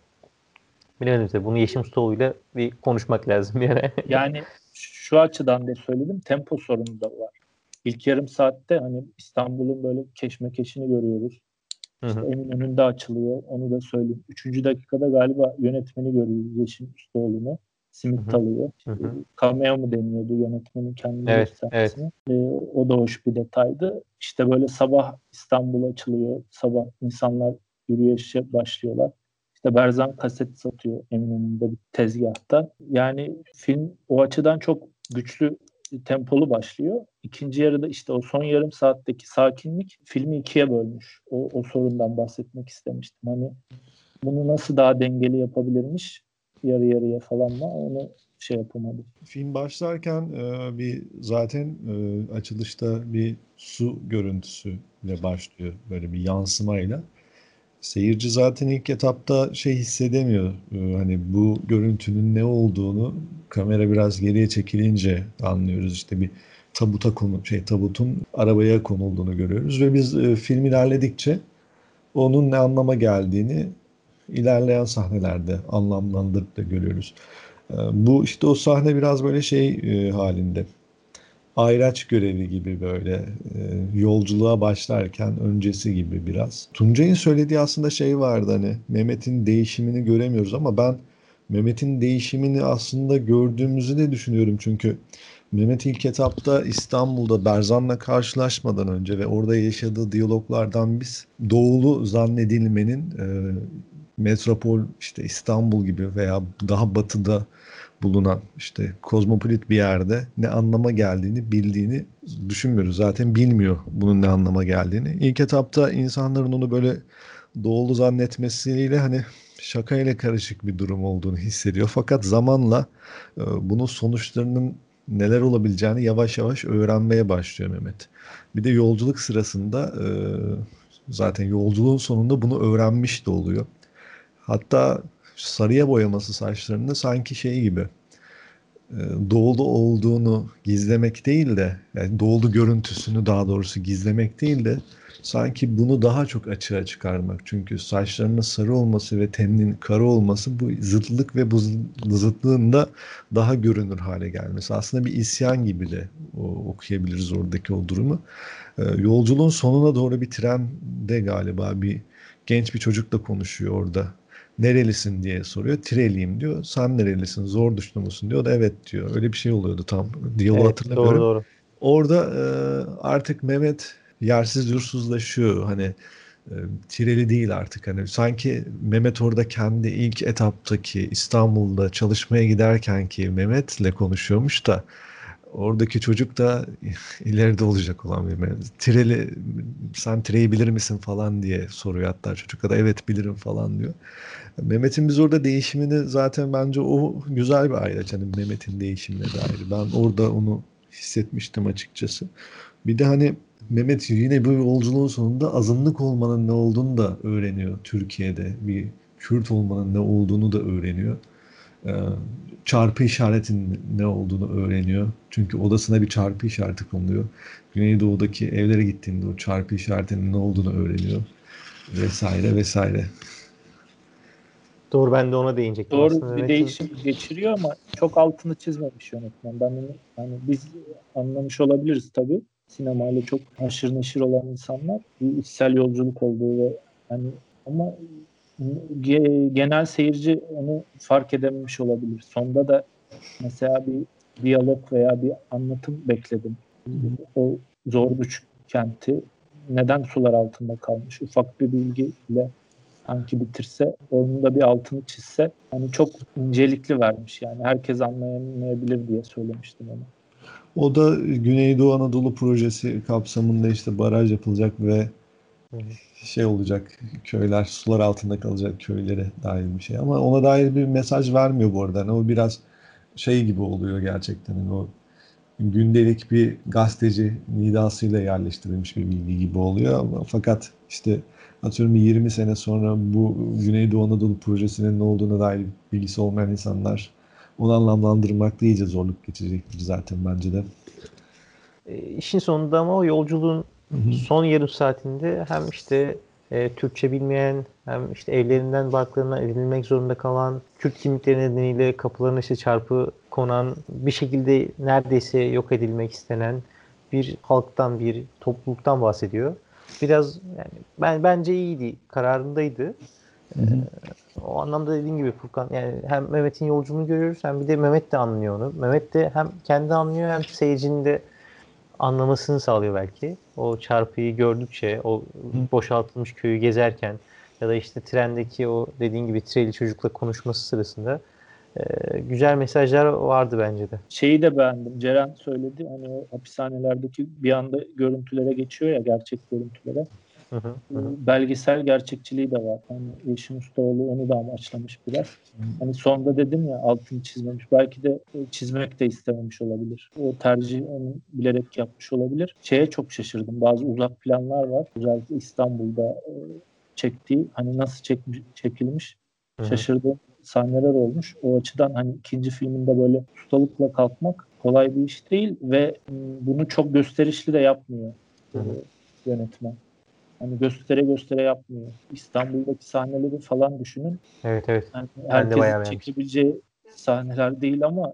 Speaker 2: Bilemedim tabii. Bunu Yeşim Ustaoğlu'yla bir konuşmak lazım yere.
Speaker 5: yani şu açıdan da söyledim. Tempo sorunu da var. İlk yarım saatte hani İstanbul'un böyle keşmekeşini görüyoruz. İşte önünde açılıyor. Onu da söyleyeyim. Üçüncü dakikada galiba yönetmeni görüyoruz Yeşim Ustaoğlu'nu. Simit alıyor. Cameo mu deniyordu yönetmenin kendi
Speaker 2: evet, evet.
Speaker 5: Ee, o da hoş bir detaydı. İşte böyle sabah İstanbul açılıyor. Sabah insanlar yürüyüşe başlıyorlar. İşte Berzan kaset satıyor Eminönü'nde bir tezgahta. Yani film o açıdan çok güçlü tempolu başlıyor. İkinci yarıda işte o son yarım saatteki sakinlik filmi ikiye bölmüş. O, o sorundan bahsetmek istemiştim. Hani bunu nasıl daha dengeli yapabilirmiş yarı yarıya falan mı onu şey yapamadım.
Speaker 3: Film başlarken e, bir zaten e, açılışta bir su görüntüsüyle başlıyor böyle bir yansımayla. Seyirci zaten ilk etapta şey hissedemiyor. E, hani bu görüntünün ne olduğunu kamera biraz geriye çekilince anlıyoruz. İşte bir tabuta konu şey tabutun arabaya konulduğunu görüyoruz ve biz e, film ilerledikçe onun ne anlama geldiğini ilerleyen sahnelerde anlamlandırıp da görüyoruz. Ee, bu işte o sahne biraz böyle şey e, halinde. Ayraç görevi gibi böyle e, yolculuğa başlarken öncesi gibi biraz. Tuncay'ın söylediği aslında şey vardı hani Mehmet'in değişimini göremiyoruz ama ben Mehmet'in değişimini aslında gördüğümüzü de düşünüyorum çünkü Mehmet ilk etapta İstanbul'da Berzan'la karşılaşmadan önce ve orada yaşadığı diyaloglardan biz doğulu zannedilmenin e, metropol işte İstanbul gibi veya daha batıda bulunan işte kozmopolit bir yerde ne anlama geldiğini bildiğini düşünmüyoruz. Zaten bilmiyor bunun ne anlama geldiğini. İlk etapta insanların onu böyle doğulu zannetmesiyle hani şakayla karışık bir durum olduğunu hissediyor. Fakat zamanla e, bunun sonuçlarının neler olabileceğini yavaş yavaş öğrenmeye başlıyor Mehmet. Bir de yolculuk sırasında e, zaten yolculuğun sonunda bunu öğrenmiş de oluyor. Hatta sarıya boyaması saçlarını sanki şey gibi e, doğulu olduğunu gizlemek değil de yani doğulu görüntüsünü daha doğrusu gizlemek değil de sanki bunu daha çok açığa çıkarmak. Çünkü saçlarının sarı olması ve teninin kara olması bu zıtlık ve bu zıtlığın da daha görünür hale gelmesi. Aslında bir isyan gibi de okuyabiliriz oradaki o durumu. E, yolculuğun sonuna doğru bir trende galiba bir genç bir çocukla konuşuyor orada nerelisin diye soruyor. Tireliyim diyor. Sen nerelisin? Zor düştü musun diyor. O da evet diyor. Öyle bir şey oluyordu tam. Diyaloğu evet, hatırlamıyorum. Doğru, doğru. Orada e, artık Mehmet yersiz yursuzlaşıyor. Hani e, Tireli değil artık. Hani sanki Mehmet orada kendi ilk etaptaki İstanbul'da çalışmaya giderken ki Mehmet'le konuşuyormuş da oradaki çocuk da ileride olacak olan bir Tireli sen Tire'yi bilir misin falan diye soruyor hatta çocuk da evet bilirim falan diyor. Mehmet'in biz orada değişimini zaten bence o güzel bir ayraç. Hani Mehmet'in değişimine dair. Ben orada onu hissetmiştim açıkçası. Bir de hani Mehmet yine bu yolculuğun sonunda azınlık olmanın ne olduğunu da öğreniyor Türkiye'de. Bir Kürt olmanın ne olduğunu da öğreniyor. Ee, çarpı işaretin ne olduğunu öğreniyor. Çünkü odasına bir çarpı işareti konuluyor. Güneydoğu'daki evlere gittiğinde o çarpı işaretinin ne olduğunu öğreniyor. Vesaire vesaire.
Speaker 2: Doğru ben de ona değinecektim.
Speaker 5: Doğru
Speaker 2: aslında.
Speaker 5: bir
Speaker 2: Mehmet'in-
Speaker 5: değişim geçiriyor ama çok altını çizmemiş yönetmen. Ben onu hani biz anlamış olabiliriz tabii. Sinemayla çok haşır neşir olan insanlar bir içsel yolculuk olduğu ve hani ama ge- genel seyirci onu fark edememiş olabilir. Sonda da mesela bir diyalog veya bir anlatım bekledim. O Zorduç kenti neden sular altında kalmış? Ufak bir bilgiyle sanki bitirse, onun da bir altını çizse hani çok incelikli vermiş yani. Herkes anlayamayabilir diye söylemiştim onu.
Speaker 3: O da Güneydoğu Anadolu projesi kapsamında işte baraj yapılacak ve şey olacak köyler sular altında kalacak köylere dair bir şey ama ona dair bir mesaj vermiyor bu arada. Hani o biraz şey gibi oluyor gerçekten. Hani o gündelik bir gazeteci nidasıyla yerleştirilmiş bir bilgi gibi oluyor ama fakat işte atıyorum bir 20 sene sonra bu Güneydoğu Anadolu projesinin ne olduğuna dair bilgisi olmayan insanlar onu anlamlandırmakta iyice zorluk geçecektir zaten bence de.
Speaker 2: E, işin sonunda ama o yolculuğun son yarım saatinde hem işte e, Türkçe bilmeyen hem işte evlerinden barklarından edinilmek zorunda kalan Kürt kimlikleri nedeniyle kapılarına işte çarpı konan bir şekilde neredeyse yok edilmek istenen bir halktan bir topluluktan bahsediyor. Biraz yani ben bence iyiydi, kararındaydı.
Speaker 3: Hı hı.
Speaker 2: O anlamda dediğim gibi Furkan yani hem Mehmet'in yolculuğunu görüyoruz hem bir de Mehmet de anlıyor onu. Mehmet de hem kendi anlıyor hem seyircinin de anlamasını sağlıyor belki. O çarpıyı gördükçe, o boşaltılmış köyü gezerken ya da işte trendeki o dediğin gibi treli çocukla konuşması sırasında e, güzel mesajlar vardı bence de.
Speaker 5: Şeyi de beğendim. Ceren söyledi hani o hapishanelerdeki bir anda görüntülere geçiyor ya gerçek görüntülere.
Speaker 2: Hı hı.
Speaker 5: Belgesel gerçekçiliği de var. Hani Yeşim Ustaoğlu onu da amaçlamış biraz. Hani sonda dedim ya altını çizmemiş. Belki de çizmek de istememiş olabilir. O tercih onu bilerek yapmış olabilir. Şeye çok şaşırdım. Bazı uzak planlar var. Özellikle İstanbul'da e, çektiği hani nasıl çekmiş, çekilmiş şaşırdığım sahneler olmuş. O açıdan hani ikinci filminde böyle ustalıkla kalkmak kolay bir iş değil ve bunu çok gösterişli de yapmıyor
Speaker 2: Hı hı.
Speaker 5: e, yönetmen. Hani göstere göstere yapmıyor. İstanbul'daki sahneleri falan düşünün.
Speaker 2: Evet evet.
Speaker 5: Yani herkesin çekebileceği sahneler değil ama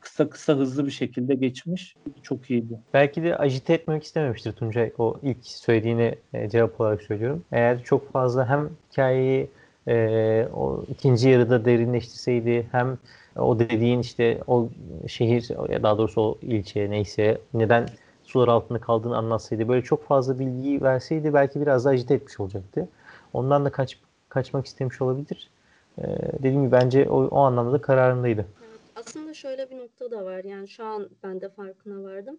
Speaker 5: kısa kısa hızlı bir şekilde geçmiş. Çok iyiydi.
Speaker 2: Belki de ajite etmek istememiştir Tuncay. O ilk söylediğine cevap olarak söylüyorum. Eğer çok fazla hem hikayeyi e, o ikinci yarıda derinleştirseydi hem o dediğin işte o şehir ya daha doğrusu o ilçe neyse neden sular altında kaldığını anlatsaydı böyle çok fazla bilgiyi verseydi belki biraz daha ajite etmiş olacaktı. Ondan da kaç, kaçmak istemiş olabilir. E, dediğim gibi bence o, o anlamda da kararındaydı.
Speaker 4: Aslında şöyle bir nokta da var. Yani şu an ben de farkına vardım.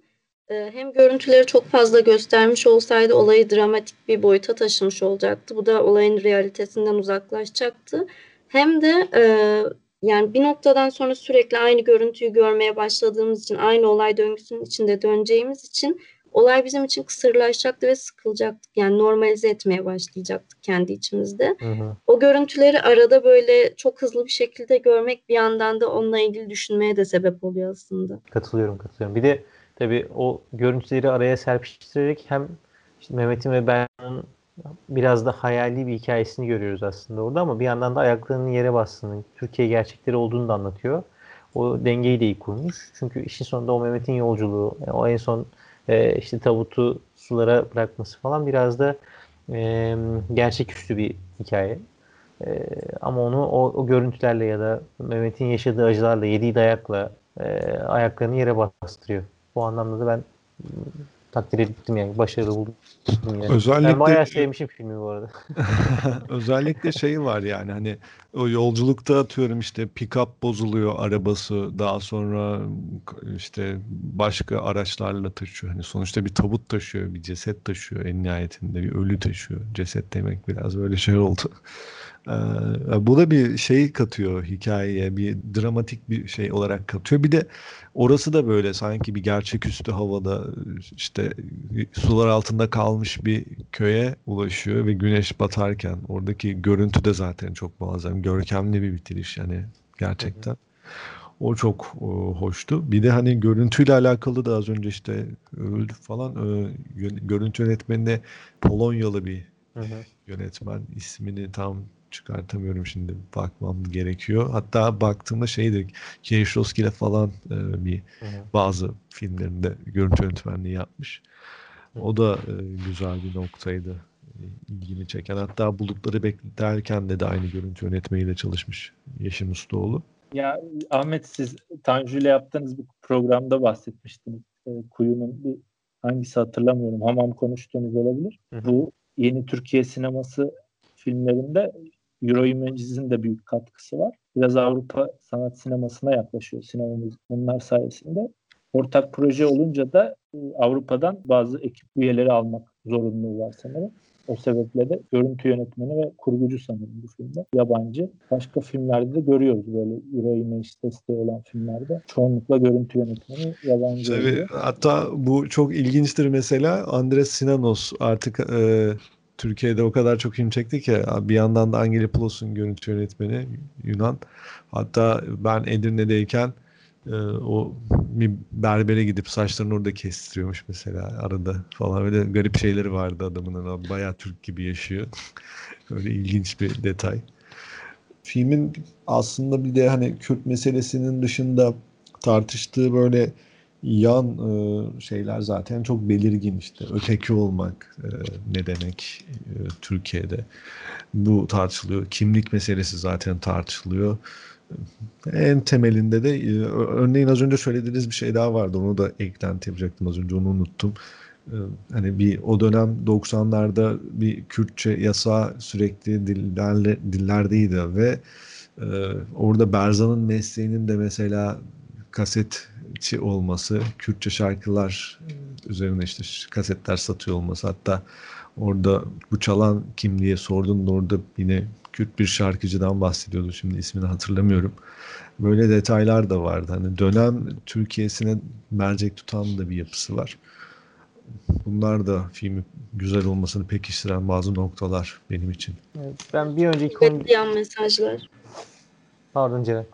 Speaker 4: Ee, hem görüntüleri çok fazla göstermiş olsaydı olayı dramatik bir boyuta taşımış olacaktı. Bu da olayın realitesinden uzaklaşacaktı. Hem de e, yani bir noktadan sonra sürekli aynı görüntüyü görmeye başladığımız için, aynı olay döngüsünün içinde döneceğimiz için olay bizim için kısırlaşacaktı ve sıkılacaktık. Yani normalize etmeye başlayacaktık kendi içimizde.
Speaker 2: Hı hı.
Speaker 4: O görüntüleri arada böyle çok hızlı bir şekilde görmek bir yandan da onunla ilgili düşünmeye de sebep oluyor aslında.
Speaker 2: Katılıyorum, katılıyorum. Bir de tabii o görüntüleri araya serpiştirerek hem işte Mehmet'in ve Berna'nın biraz da hayali bir hikayesini görüyoruz aslında orada ama bir yandan da ayaklarının yere bastığını, Türkiye gerçekleri olduğunu da anlatıyor. O dengeyi de iyi kurmuş. Çünkü işin sonunda o Mehmet'in yolculuğu, e, o en son e, işte tabutu sulara bırakması falan biraz da e, gerçeküstü bir hikaye. Ama onu o, o görüntülerle ya da Mehmet'in yaşadığı acılarla, yediği dayakla e, ayaklarını yere bastırıyor. Bu anlamda da ben takdir ettim yani. Başarılı buldum. Yani.
Speaker 3: Özellikle
Speaker 2: Ben bayağı sevmişim filmi bu arada.
Speaker 3: özellikle şey var yani hani o yolculukta atıyorum işte pick-up bozuluyor arabası daha sonra işte başka araçlarla taşıyor. Hani sonuçta bir tabut taşıyor, bir ceset taşıyor en nihayetinde bir ölü taşıyor. Ceset demek biraz böyle şey oldu. Ee, bu da bir şey katıyor hikayeye, bir dramatik bir şey olarak katıyor. Bir de orası da böyle sanki bir gerçeküstü havada işte sular altında kalmış bir köye ulaşıyor ve güneş batarken oradaki görüntü de zaten çok muazzam, görkemli bir bitiriş yani gerçekten. O çok e, hoştu. Bir de hani görüntüyle alakalı da az önce işte öldü falan. e, yön- görüntü yönetmeni de Polonyalı bir
Speaker 2: Hı hı.
Speaker 3: yönetmen. ismini tam çıkartamıyorum şimdi. Bakmam gerekiyor. Hatta baktığımda şeydir. Kieślowski ile falan e, bir bazı filmlerinde görüntü yönetmenliği yapmış. O da e, güzel bir noktaydı. E, ilgimi çeken. Hatta Bulutları Beklerken de de aynı görüntü yönetmeyiyle çalışmış Yeşim Ustaoğlu.
Speaker 5: Ya Ahmet siz Tanju ile yaptığınız bir programda bahsetmiştiniz. E, Kuyu'nun bir hangisi hatırlamıyorum. Hamam konuştuğunuz olabilir. Hı hı. Bu yeni Türkiye sineması filmlerinde Euro Images'in de büyük katkısı var. Biraz Avrupa sanat sinemasına yaklaşıyor sinemamız bunlar sayesinde. Ortak proje olunca da e, Avrupa'dan bazı ekip üyeleri almak zorunluluğu var sanırım. O sebeple de görüntü yönetmeni ve kurgucu sanırım bu filmde. Yabancı. Başka filmlerde de görüyoruz böyle Euro Image desteği olan filmlerde. Çoğunlukla görüntü yönetmeni yabancı
Speaker 3: Tabii. Hatta bu çok ilginçtir mesela. Andres Sinanos artık e, Türkiye'de o kadar çok film çekti ki bir yandan da Angelopoulos'un görüntü yönetmeni Yunan. Hatta ben Edirne'deyken e, o bir berbere gidip saçlarını orada kestiriyormuş mesela arada falan öyle garip şeyleri vardı adamın bayağı Türk gibi yaşıyor. öyle ilginç bir detay. Filmin aslında bir de hani Kürt meselesinin dışında tartıştığı böyle yan e, şeyler zaten çok belirgin işte. Öteki olmak e, ne demek e, Türkiye'de. Bu tartışılıyor. Kimlik meselesi zaten tartışılıyor. En temelinde de örneğin az önce söylediğiniz bir şey daha vardı. Onu da eklenti yapacaktım az önce onu unuttum. Hani bir o dönem 90'larda bir Kürtçe yasa sürekli dillerle, dillerdeydi ve e, orada Berzan'ın mesleğinin de mesela kasetçi olması, Kürtçe şarkılar üzerine işte kasetler satıyor olması hatta orada bu çalan kim diye sorduğunda orada yine Kürt bir şarkıcıdan bahsediyordu. Şimdi ismini hatırlamıyorum. Böyle detaylar da vardı. Hani dönem Türkiye'sine mercek tutan da bir yapısı var. Bunlar da filmi güzel olmasını pekiştiren bazı noktalar benim için.
Speaker 2: Evet, ben bir önceki konu...
Speaker 4: Mesajlar.
Speaker 2: Pardon Ceren.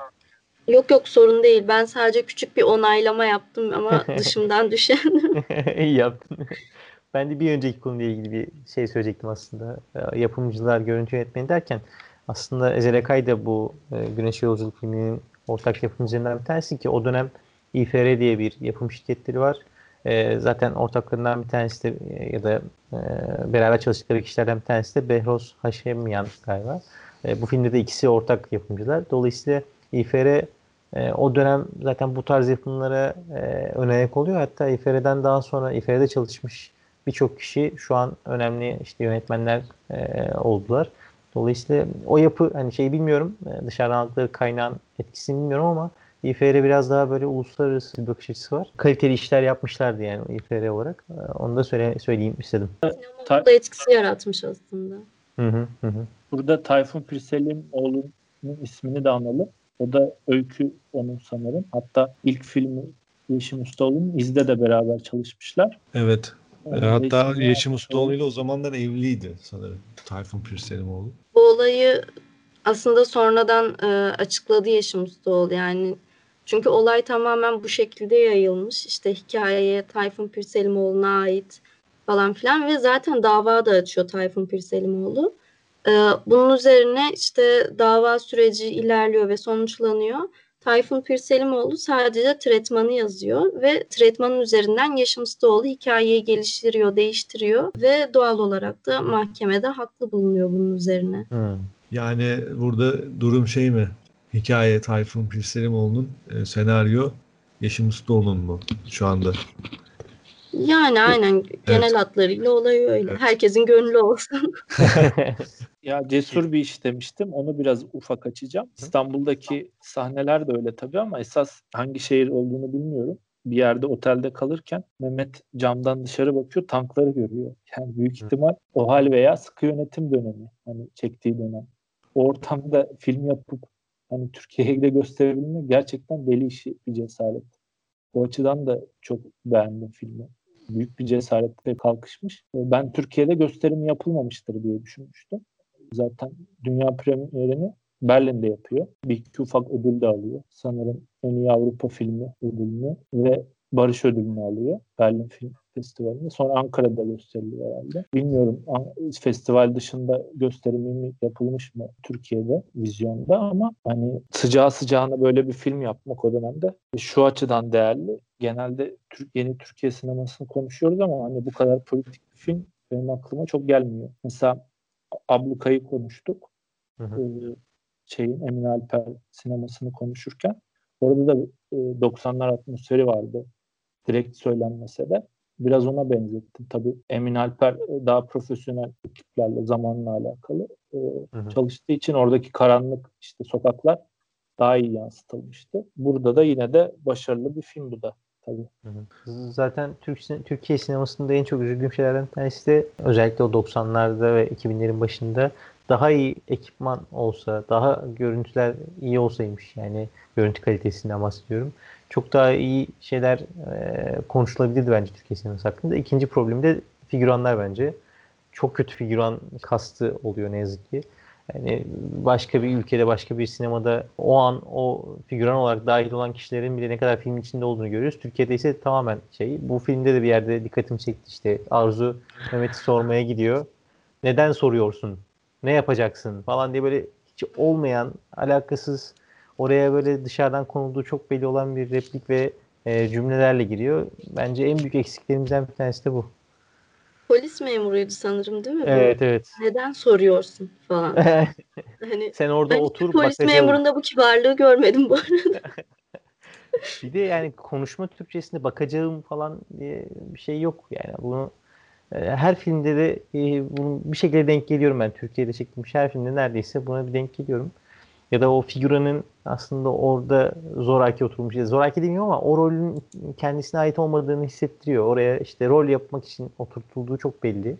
Speaker 4: Yok yok sorun değil. Ben sadece küçük bir onaylama yaptım ama dışımdan düşen.
Speaker 2: İyi yaptın. Ben de bir önceki konuyla ilgili bir şey söyleyecektim aslında. E, yapımcılar, görüntü yönetmeni derken aslında Ezel Ekay da bu e, Güneş Yolculuk filminin ortak yapımcılarından bir tanesi ki o dönem İFR diye bir yapım şirketleri var. E, zaten ortaklarından bir tanesi de e, ya da e, beraber çalıştıkları kişilerden bir tanesi de Behroz Haşemyan galiba. E, bu filmde de ikisi ortak yapımcılar. Dolayısıyla İFR e, o dönem zaten bu tarz yapımlara e, önayak oluyor. Hatta İFR'den daha sonra İFR'de çalışmış birçok kişi şu an önemli işte yönetmenler e, oldular. Dolayısıyla o yapı hani şey bilmiyorum e, dışarıdan aldıkları kaynağın etkisini bilmiyorum ama İFR biraz daha böyle uluslararası bir bakış açısı var. Kaliteli işler yapmışlardı yani İFR olarak. E, onu da söyle, söyleyeyim istedim.
Speaker 4: Sinemada etkisi yaratmış aslında.
Speaker 2: Hı hı hı.
Speaker 5: Burada Tayfun Pirsel'in oğlunun ismini de analım. O da öykü onun sanırım. Hatta ilk filmi Yeşim Ustaoğlu'nun izde de beraber çalışmışlar.
Speaker 3: Evet. E, hatta Yeşim Ustaoğlu ile o zamanlar evliydi sanırım Tayfun Pirselimoğlu.
Speaker 4: Bu olayı aslında sonradan e, açıkladı Yeşim Ustaoğlu yani. Çünkü olay tamamen bu şekilde yayılmış. İşte hikayeye Tayfun Pirselimoğlu'na ait falan filan ve zaten dava da açıyor Tayfun Pirselimoğlu. E, bunun üzerine işte dava süreci ilerliyor ve sonuçlanıyor. Tayfun Pirselimoğlu sadece tretmanı yazıyor ve tretmanın üzerinden Yaşım Stoğlu hikayeyi geliştiriyor, değiştiriyor ve doğal olarak da mahkemede haklı bulunuyor bunun üzerine.
Speaker 3: Hmm. Yani burada durum şey mi? Hikaye Tayfun Pirselimoğlu'nun e, senaryo Yaşım Stoğlu'nun mu şu anda?
Speaker 4: Yani aynen genel evet. hatlarıyla olay öyle. Evet. Herkesin gönlü olsun.
Speaker 5: ya cesur bir iş demiştim. Onu biraz ufak açacağım. İstanbul'daki sahneler de öyle tabii ama esas hangi şehir olduğunu bilmiyorum. Bir yerde otelde kalırken Mehmet camdan dışarı bakıyor, tankları görüyor. Yani büyük ihtimal o hal veya sıkı yönetim dönemi. Hani çektiği dönem. O ortamda film yapıp hani Türkiye'ye de gösterebilmek gerçekten deli işi bir cesaret. O açıdan da çok beğendim filmi büyük bir cesaretle kalkışmış. Ben Türkiye'de gösterim yapılmamıştır diye düşünmüştüm. Zaten dünya premierini Berlin'de yapıyor. Bir iki ufak ödül de alıyor. Sanırım en iyi Avrupa filmi ödülünü ve Barış ödülünü alıyor Berlin Film Festivali'nde. Sonra Ankara'da gösteriliyor herhalde. Bilmiyorum festival dışında gösterimi mi yapılmış mı Türkiye'de vizyonda ama hani sıcağı sıcağına böyle bir film yapmak o dönemde şu açıdan değerli. Genelde Türk, yeni Türkiye sinemasını konuşuyoruz ama hani bu kadar politik bir film benim aklıma çok gelmiyor. Mesela Abluka'yı konuştuk. Hı hı. Ee, şeyin Emin Alper sinemasını konuşurken orada da e, 90'lar atmosferi vardı. Direkt söylenmese de biraz ona benzettim. Tabii Emin Alper e, daha profesyonel ekiplerle zamanla alakalı e, hı hı. çalıştığı için oradaki karanlık işte sokaklar daha iyi yansıtılmıştı. Burada da yine de başarılı bir film bu da tabii.
Speaker 2: Zaten Türk, Türkiye sinemasında en çok üzüldüğüm şeylerden tanesi de özellikle o 90'larda ve 2000'lerin başında daha iyi ekipman olsa, daha görüntüler iyi olsaymış yani görüntü kalitesinden bahsediyorum. Çok daha iyi şeyler e, konuşulabilirdi bence Türkiye sineması hakkında. İkinci problemi de figüranlar bence. Çok kötü figüran kastı oluyor ne yazık ki. Yani başka bir ülkede, başka bir sinemada o an o figüran olarak dahil olan kişilerin bile ne kadar filmin içinde olduğunu görüyoruz. Türkiye'de ise tamamen şey. Bu filmde de bir yerde dikkatimi çekti işte. Arzu Mehmet'i sormaya gidiyor. Neden soruyorsun? Ne yapacaksın? Falan diye böyle hiç olmayan, alakasız oraya böyle dışarıdan konulduğu çok belli olan bir replik ve e, cümlelerle giriyor. Bence en büyük eksiklerimizden bir tanesi de bu.
Speaker 4: Polis memuruydu sanırım değil mi?
Speaker 2: Evet evet.
Speaker 4: Neden soruyorsun falan.
Speaker 2: hani, Sen orada ben otur.
Speaker 4: Polis memurunda bu kibarlığı görmedim bu arada.
Speaker 2: bir de yani konuşma Türkçesinde bakacağım falan diye bir şey yok. Yani bunu e, her filmde de e, bunu bir şekilde denk geliyorum ben. Türkiye'de çekilmiş her filmde neredeyse buna bir denk geliyorum ya da o figüranın aslında orada zoraki oturmuş. Zoraki demiyorum ama o rolün kendisine ait olmadığını hissettiriyor. Oraya işte rol yapmak için oturtulduğu çok belli.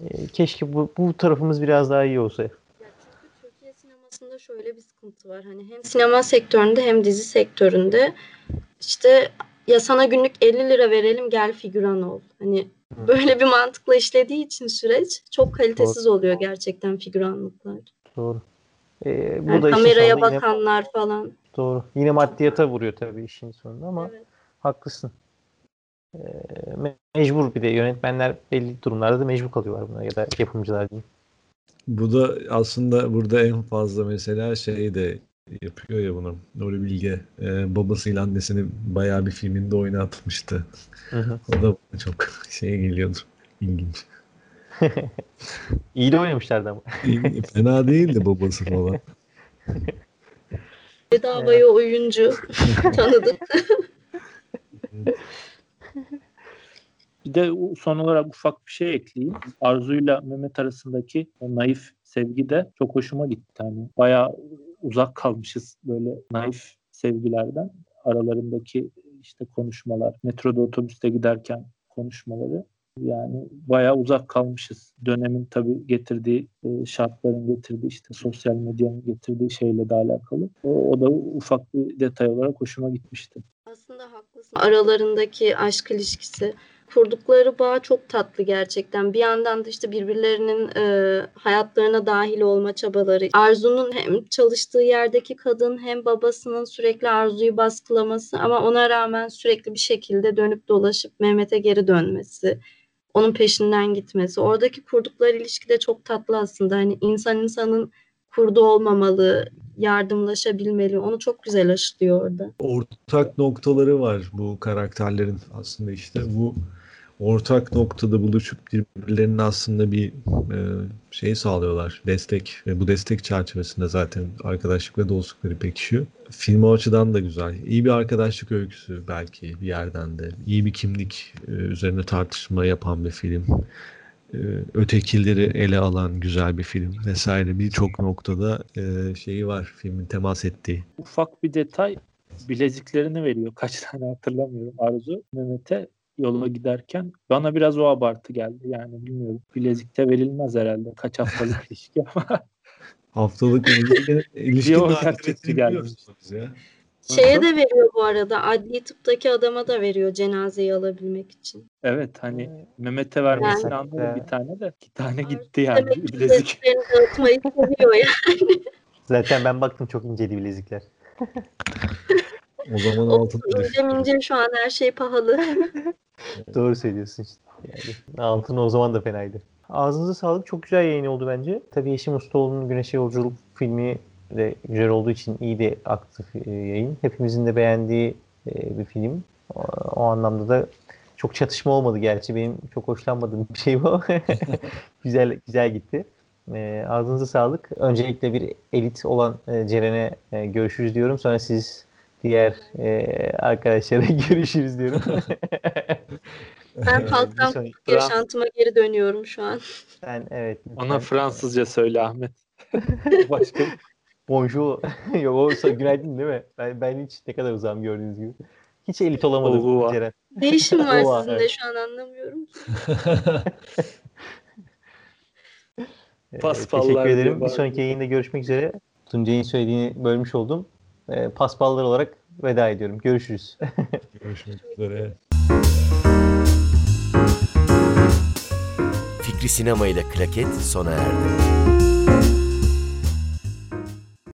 Speaker 2: Ee, keşke bu, bu tarafımız biraz daha iyi olsa. Ya
Speaker 4: çünkü Türkiye sinemasında şöyle bir sıkıntı var. Hani hem sinema sektöründe hem dizi sektöründe işte ya sana günlük 50 lira verelim gel figüran ol. Hani böyle bir mantıkla işlediği için süreç çok kalitesiz Doğru. oluyor gerçekten figüranlıklar.
Speaker 2: Doğru.
Speaker 4: Ee, bu yani da kameraya bakanlar yine, falan.
Speaker 2: Doğru. Yine maddiyata vuruyor tabii işin sonunda ama evet. haklısın. Ee, mecbur bir de yönetmenler belli durumlarda da mecbur kalıyorlar buna ya da yapımcılar diyeyim.
Speaker 3: Bu da aslında burada en fazla mesela şey de yapıyor ya bunu. Nuri Bilge e, babasıyla annesini bayağı bir filminde oynatmıştı. Hı hı. O da çok şey geliyordu. İlginç.
Speaker 2: İyi de oynamışlardı ama.
Speaker 3: Fena değildi babası falan.
Speaker 4: Bedavaya oyuncu tanıdık.
Speaker 5: Bir de son olarak ufak bir şey ekleyeyim. Arzu'yla Mehmet arasındaki o naif sevgi de çok hoşuma gitti. Hani bayağı uzak kalmışız böyle naif sevgilerden. Aralarındaki işte konuşmalar, metroda otobüste giderken konuşmaları yani bayağı uzak kalmışız. Dönemin tabii getirdiği e, şartların getirdiği işte sosyal medyanın getirdiği şeyle de alakalı. O, o da ufak bir detay olarak hoşuma gitmişti.
Speaker 4: Aslında haklısın. Aralarındaki aşk ilişkisi kurdukları bağ çok tatlı gerçekten. Bir yandan da işte birbirlerinin e, hayatlarına dahil olma çabaları. Arzu'nun hem çalıştığı yerdeki kadın hem babasının sürekli Arzu'yu baskılaması ama ona rağmen sürekli bir şekilde dönüp dolaşıp Mehmet'e geri dönmesi onun peşinden gitmesi. Oradaki kurdukları ilişki de çok tatlı aslında. Hani insan insanın kurdu olmamalı, yardımlaşabilmeli. Onu çok güzel aşılıyor orada.
Speaker 3: Ortak noktaları var bu karakterlerin aslında işte bu ortak noktada buluşup birbirlerinin aslında bir e, şey sağlıyorlar. Destek ve bu destek çerçevesinde zaten arkadaşlık ve dostlukları pekişiyor. Film açıdan da güzel. İyi bir arkadaşlık öyküsü belki bir yerden de. İyi bir kimlik e, üzerine tartışma yapan bir film. E, ötekileri ele alan güzel bir film vesaire birçok noktada e, şeyi var filmin temas ettiği.
Speaker 5: Ufak bir detay bileziklerini veriyor. Kaç tane hatırlamıyorum Arzu Mehmet'e yola giderken bana biraz o abartı geldi. Yani bilmiyorum. Bilezikte verilmez herhalde. Kaç haftalık ilişki ama.
Speaker 3: Haftalık ilişki, ilişki
Speaker 5: gerçekçi geldi.
Speaker 4: Ya. Şeye de veriyor bu arada. Adli tıptaki adama da veriyor cenazeyi alabilmek için.
Speaker 5: Evet hani Mehmet'e vermesini yani, anladım bir tane de. iki tane gitti yani bilezik.
Speaker 4: dağıtmayı seviyor yani.
Speaker 2: Zaten ben baktım çok inceli bilezikler.
Speaker 3: O zaman altın
Speaker 4: İnce mince şu an her şey pahalı.
Speaker 2: Doğru söylüyorsun işte. Yani altın o zaman da fenaydı. Ağzınıza sağlık. Çok güzel yayın oldu bence. Tabii Yeşim Ustaoğlu'nun Güneşe Yolculuk filmi de güzel olduğu için iyi de aktı e, yayın. Hepimizin de beğendiği e, bir film. O, o anlamda da çok çatışma olmadı gerçi. Benim çok hoşlanmadığım bir şey bu. güzel güzel gitti. E, ağzınıza sağlık. Öncelikle bir elit olan e, Ceren'e e, görüşürüz diyorum. Sonra siz diğer e, arkadaşlara görüşürüz diyorum.
Speaker 4: Ben halktan
Speaker 2: sonraki-
Speaker 4: yaşantıma geri dönüyorum şu an.
Speaker 2: Sen evet.
Speaker 5: Ona
Speaker 2: lütfen.
Speaker 5: Fransızca söyle Ahmet. Başka
Speaker 2: Bonjour. Yok o sa- günaydın değil mi? Ben, ben hiç ne kadar uzağım gördüğünüz gibi. Hiç elit olamadım
Speaker 5: Oğlu var.
Speaker 2: Ceren.
Speaker 4: Ne işim var
Speaker 2: Oha,
Speaker 4: sizinle
Speaker 2: evet.
Speaker 4: şu an anlamıyorum.
Speaker 5: Paspallar
Speaker 2: teşekkür ederim. Bir sonraki yayında görüşmek üzere. Tuncay'ın söylediğini bölmüş oldum. Ee, paspallar olarak veda ediyorum. Görüşürüz.
Speaker 3: Görüşmek üzere.
Speaker 1: Fikri Sinema ile Klaket sona erdi.